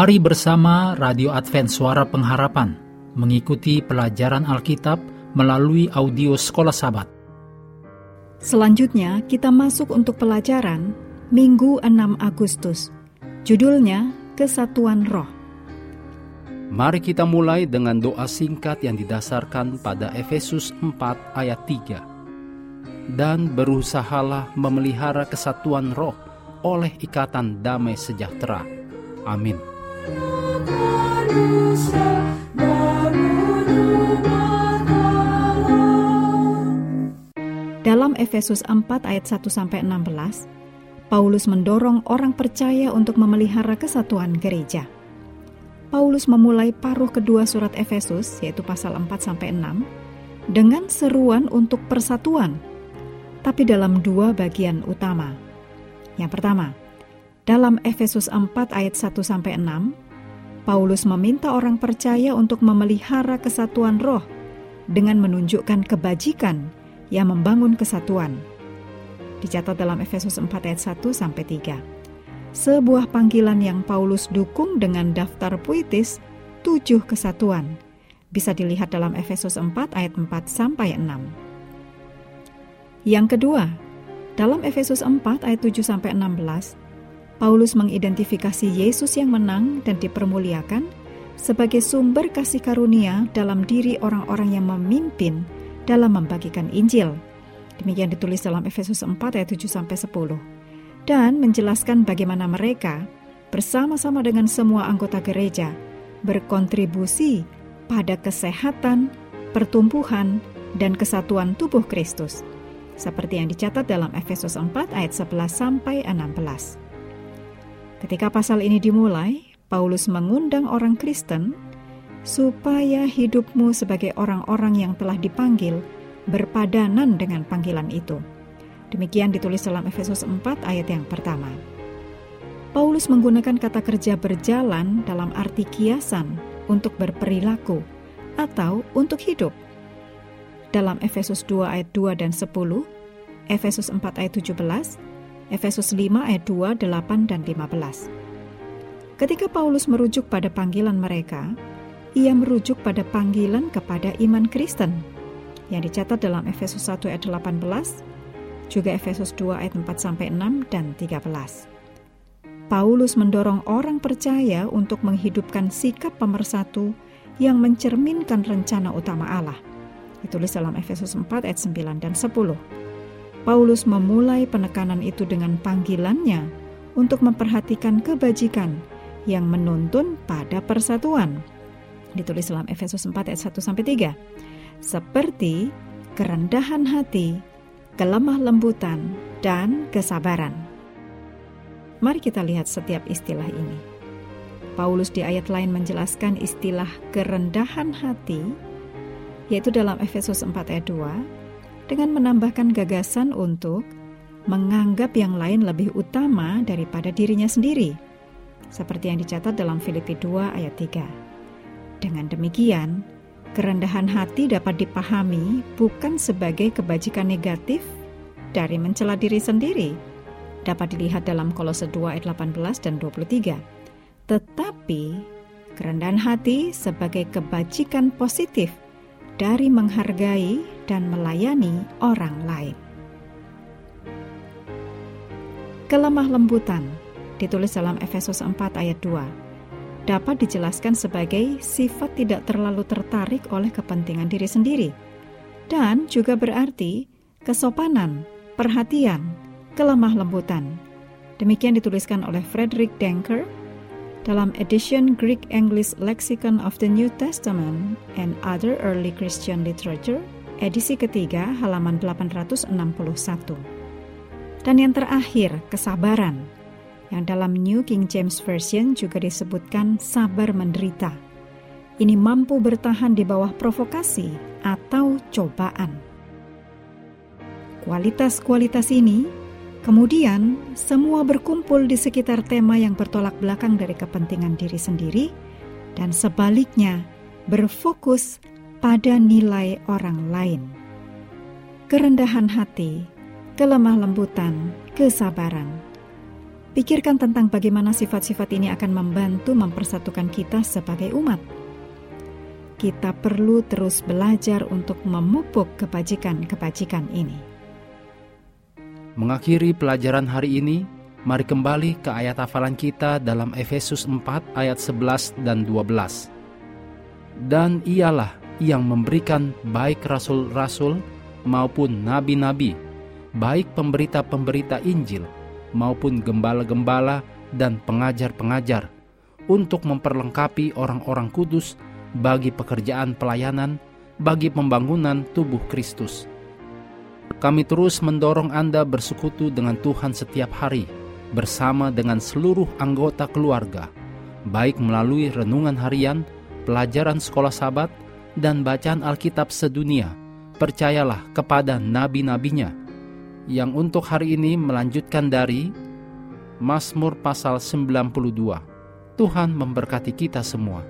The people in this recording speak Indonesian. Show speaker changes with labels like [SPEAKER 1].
[SPEAKER 1] Mari bersama Radio Advent Suara Pengharapan mengikuti pelajaran Alkitab melalui audio Sekolah Sabat.
[SPEAKER 2] Selanjutnya kita masuk untuk pelajaran Minggu 6 Agustus. Judulnya Kesatuan Roh.
[SPEAKER 1] Mari kita mulai dengan doa singkat yang didasarkan pada Efesus 4 ayat 3. Dan berusahalah memelihara kesatuan roh oleh ikatan damai sejahtera. Amin.
[SPEAKER 2] Dalam Efesus 4 ayat 1 sampai 16, Paulus mendorong orang percaya untuk memelihara kesatuan gereja. Paulus memulai paruh kedua surat Efesus yaitu pasal 4 sampai 6 dengan seruan untuk persatuan, tapi dalam dua bagian utama. Yang pertama, dalam Efesus 4 ayat 1 sampai 6, Paulus meminta orang percaya untuk memelihara kesatuan roh dengan menunjukkan kebajikan yang membangun kesatuan. Dicatat dalam Efesus 4 ayat 1 sampai 3. Sebuah panggilan yang Paulus dukung dengan daftar puitis tujuh kesatuan. Bisa dilihat dalam Efesus 4 ayat 4 sampai 6. Yang kedua, dalam Efesus 4 ayat 7 sampai 16, Paulus mengidentifikasi Yesus yang menang dan dipermuliakan sebagai sumber kasih karunia dalam diri orang-orang yang memimpin dalam membagikan Injil. Demikian ditulis dalam Efesus 4 ayat 7 sampai 10. Dan menjelaskan bagaimana mereka bersama-sama dengan semua anggota gereja berkontribusi pada kesehatan, pertumbuhan, dan kesatuan tubuh Kristus. Seperti yang dicatat dalam Efesus 4 ayat 11 sampai 16. Ketika pasal ini dimulai, Paulus mengundang orang Kristen supaya hidupmu sebagai orang-orang yang telah dipanggil berpadanan dengan panggilan itu. Demikian ditulis dalam Efesus 4 ayat yang pertama. Paulus menggunakan kata kerja berjalan dalam arti kiasan untuk berperilaku atau untuk hidup. Dalam Efesus 2 ayat 2 dan 10, Efesus 4 ayat 17, Efesus 5 ayat 2, 8, dan 15. Ketika Paulus merujuk pada panggilan mereka, ia merujuk pada panggilan kepada iman Kristen yang dicatat dalam Efesus 1 ayat 18, juga Efesus 2 ayat 4 sampai 6 dan 13. Paulus mendorong orang percaya untuk menghidupkan sikap pemersatu yang mencerminkan rencana utama Allah. Ditulis dalam Efesus 4 ayat 9 dan 10. Paulus memulai penekanan itu dengan panggilannya untuk memperhatikan kebajikan yang menuntun pada persatuan. Ditulis dalam Efesus 4 ayat 1 sampai 3. Seperti kerendahan hati, kelemah lembutan, dan kesabaran. Mari kita lihat setiap istilah ini. Paulus di ayat lain menjelaskan istilah kerendahan hati, yaitu dalam Efesus 4 ayat 2, dengan menambahkan gagasan untuk menganggap yang lain lebih utama daripada dirinya sendiri, seperti yang dicatat dalam Filipi 2 ayat 3. Dengan demikian, kerendahan hati dapat dipahami bukan sebagai kebajikan negatif dari mencela diri sendiri, dapat dilihat dalam Kolose 2 ayat 18 dan 23. Tetapi, kerendahan hati sebagai kebajikan positif dari menghargai dan melayani orang lain. Kelemah lembutan ditulis dalam Efesus 4 ayat 2 dapat dijelaskan sebagai sifat tidak terlalu tertarik oleh kepentingan diri sendiri dan juga berarti kesopanan, perhatian, kelemah lembutan. Demikian dituliskan oleh Frederick Denker dalam edition Greek English Lexicon of the New Testament and Other Early Christian Literature edisi ketiga halaman 861. Dan yang terakhir, kesabaran, yang dalam New King James Version juga disebutkan sabar menderita. Ini mampu bertahan di bawah provokasi atau cobaan. Kualitas-kualitas ini kemudian semua berkumpul di sekitar tema yang bertolak belakang dari kepentingan diri sendiri, dan sebaliknya berfokus pada nilai orang lain. Kerendahan hati, kelemah lembutan, kesabaran. Pikirkan tentang bagaimana sifat-sifat ini akan membantu mempersatukan kita sebagai umat. Kita perlu terus belajar untuk memupuk kebajikan-kebajikan ini.
[SPEAKER 1] Mengakhiri pelajaran hari ini, mari kembali ke ayat hafalan kita dalam Efesus 4 ayat 11 dan 12. Dan ialah yang memberikan baik rasul-rasul maupun nabi-nabi, baik pemberita-pemberita Injil, maupun gembala-gembala dan pengajar-pengajar untuk memperlengkapi orang-orang kudus bagi pekerjaan pelayanan bagi pembangunan tubuh Kristus. Kami terus mendorong Anda bersekutu dengan Tuhan setiap hari bersama dengan seluruh anggota keluarga, baik melalui renungan harian, pelajaran sekolah sabat, dan bacaan Alkitab sedunia. Percayalah kepada nabi-nabinya yang untuk hari ini melanjutkan dari Mazmur pasal 92. Tuhan memberkati kita semua.